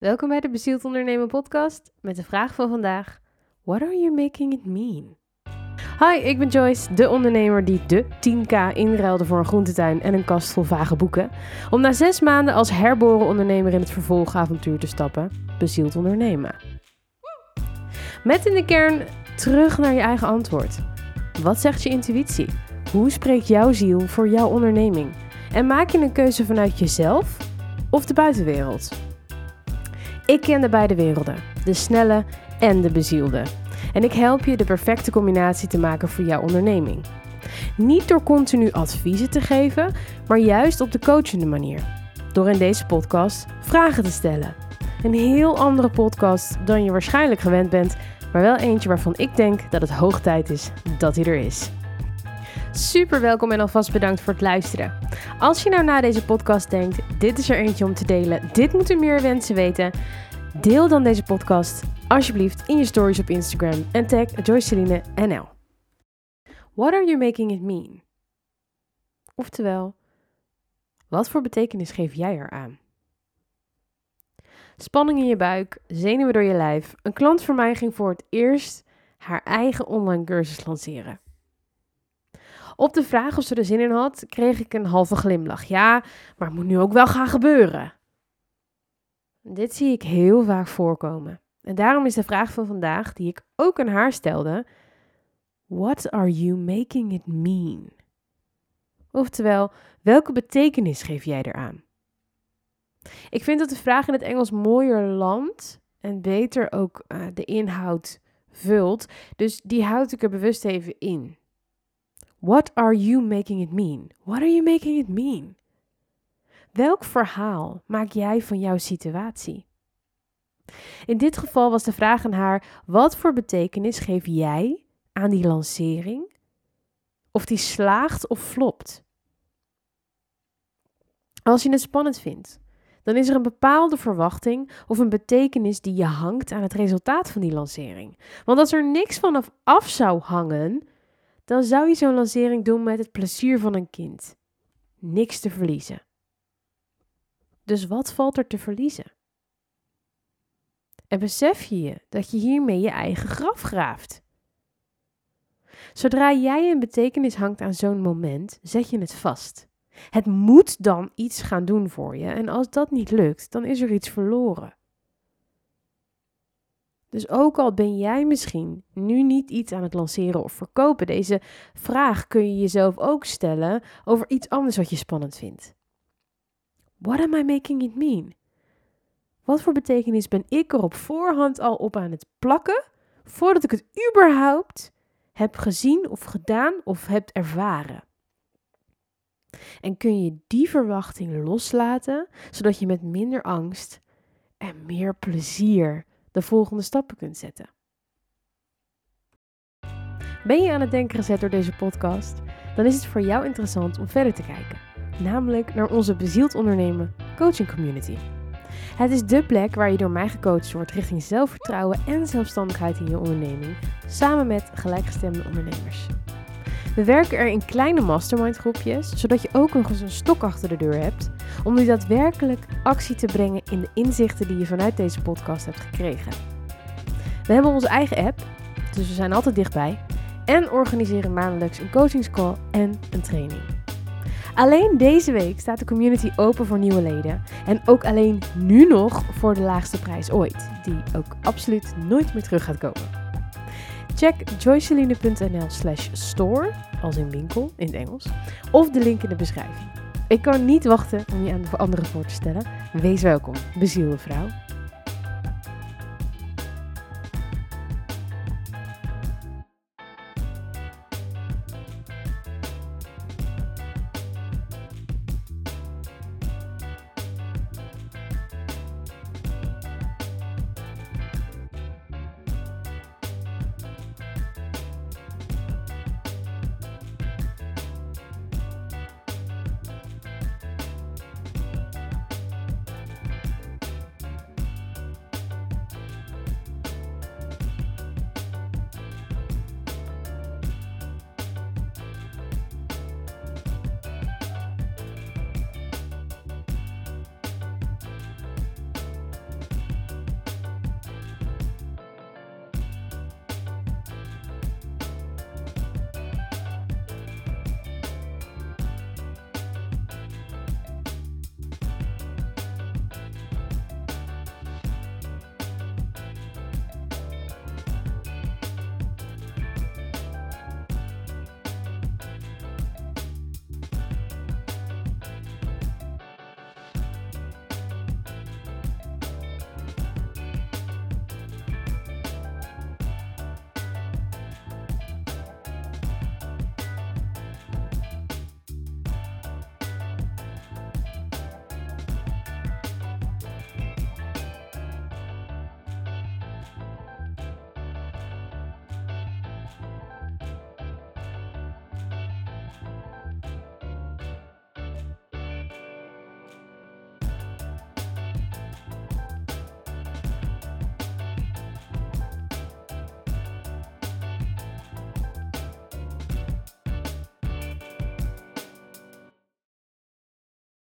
Welkom bij de Bezield Ondernemen podcast met de vraag van vandaag: What are you making it mean? Hi, ik ben Joyce, de ondernemer die de 10k inruilde voor een groentetuin en een kast vol vage boeken. Om na zes maanden als herboren ondernemer in het vervolgavontuur te stappen. Bezield ondernemen. Met in de kern terug naar je eigen antwoord. Wat zegt je intuïtie? Hoe spreekt jouw ziel voor jouw onderneming? En maak je een keuze vanuit jezelf of de buitenwereld? Ik ken de beide werelden, de snelle en de bezielde. En ik help je de perfecte combinatie te maken voor jouw onderneming. Niet door continu adviezen te geven, maar juist op de coachende manier. Door in deze podcast vragen te stellen. Een heel andere podcast dan je waarschijnlijk gewend bent, maar wel eentje waarvan ik denk dat het hoog tijd is dat hij er is. Super welkom en alvast bedankt voor het luisteren. Als je nou na deze podcast denkt, dit is er eentje om te delen, dit moeten meer mensen weten, deel dan deze podcast alsjeblieft in je stories op Instagram en tag Joyceline NL. What are you making it mean? Oftewel, wat voor betekenis geef jij eraan? Spanning in je buik, zenuwen door je lijf. Een klant van mij ging voor het eerst haar eigen online cursus lanceren. Op de vraag of ze er zin in had, kreeg ik een halve glimlach. Ja, maar het moet nu ook wel gaan gebeuren. Dit zie ik heel vaak voorkomen. En daarom is de vraag van vandaag, die ik ook aan haar stelde: What are you making it mean? Oftewel, welke betekenis geef jij eraan? Ik vind dat de vraag in het Engels mooier landt en beter ook uh, de inhoud vult. Dus die houd ik er bewust even in. What are you making it mean? What are you making it mean? Welk verhaal maak jij van jouw situatie? In dit geval was de vraag aan haar: wat voor betekenis geef jij aan die lancering? Of die slaagt of flopt? Als je het spannend vindt, dan is er een bepaalde verwachting of een betekenis die je hangt aan het resultaat van die lancering. Want als er niks vanaf af zou hangen, dan zou je zo'n lancering doen met het plezier van een kind. Niks te verliezen. Dus wat valt er te verliezen? En besef je je dat je hiermee je eigen graf graaft? Zodra jij een betekenis hangt aan zo'n moment, zet je het vast. Het moet dan iets gaan doen voor je en als dat niet lukt, dan is er iets verloren. Dus ook al ben jij misschien nu niet iets aan het lanceren of verkopen, deze vraag kun je jezelf ook stellen over iets anders wat je spannend vindt. What am I making it mean? Wat voor betekenis ben ik er op voorhand al op aan het plakken, voordat ik het überhaupt heb gezien of gedaan of heb ervaren? En kun je die verwachting loslaten, zodat je met minder angst en meer plezier de volgende stappen kunt zetten? Ben je aan het denken gezet door deze podcast? Dan is het voor jou interessant om verder te kijken, namelijk naar onze Bezield Ondernemen Coaching Community. Het is dé plek waar je door mij gecoacht wordt richting zelfvertrouwen en zelfstandigheid in je onderneming, samen met gelijkgestemde ondernemers. We werken er in kleine mastermind groepjes, zodat je ook nog eens een stok achter de deur hebt om nu daadwerkelijk actie te brengen in de inzichten die je vanuit deze podcast hebt gekregen. We hebben onze eigen app, dus we zijn altijd dichtbij, en organiseren maandelijks een coachingscall en een training. Alleen deze week staat de community open voor nieuwe leden. En ook alleen nu nog voor de laagste prijs ooit, die ook absoluut nooit meer terug gaat komen. Check joyceline.nl slash store, als in winkel in het Engels, of de link in de beschrijving. Ik kan niet wachten om je aan de anderen voor te stellen. Wees welkom, bezielde vrouw.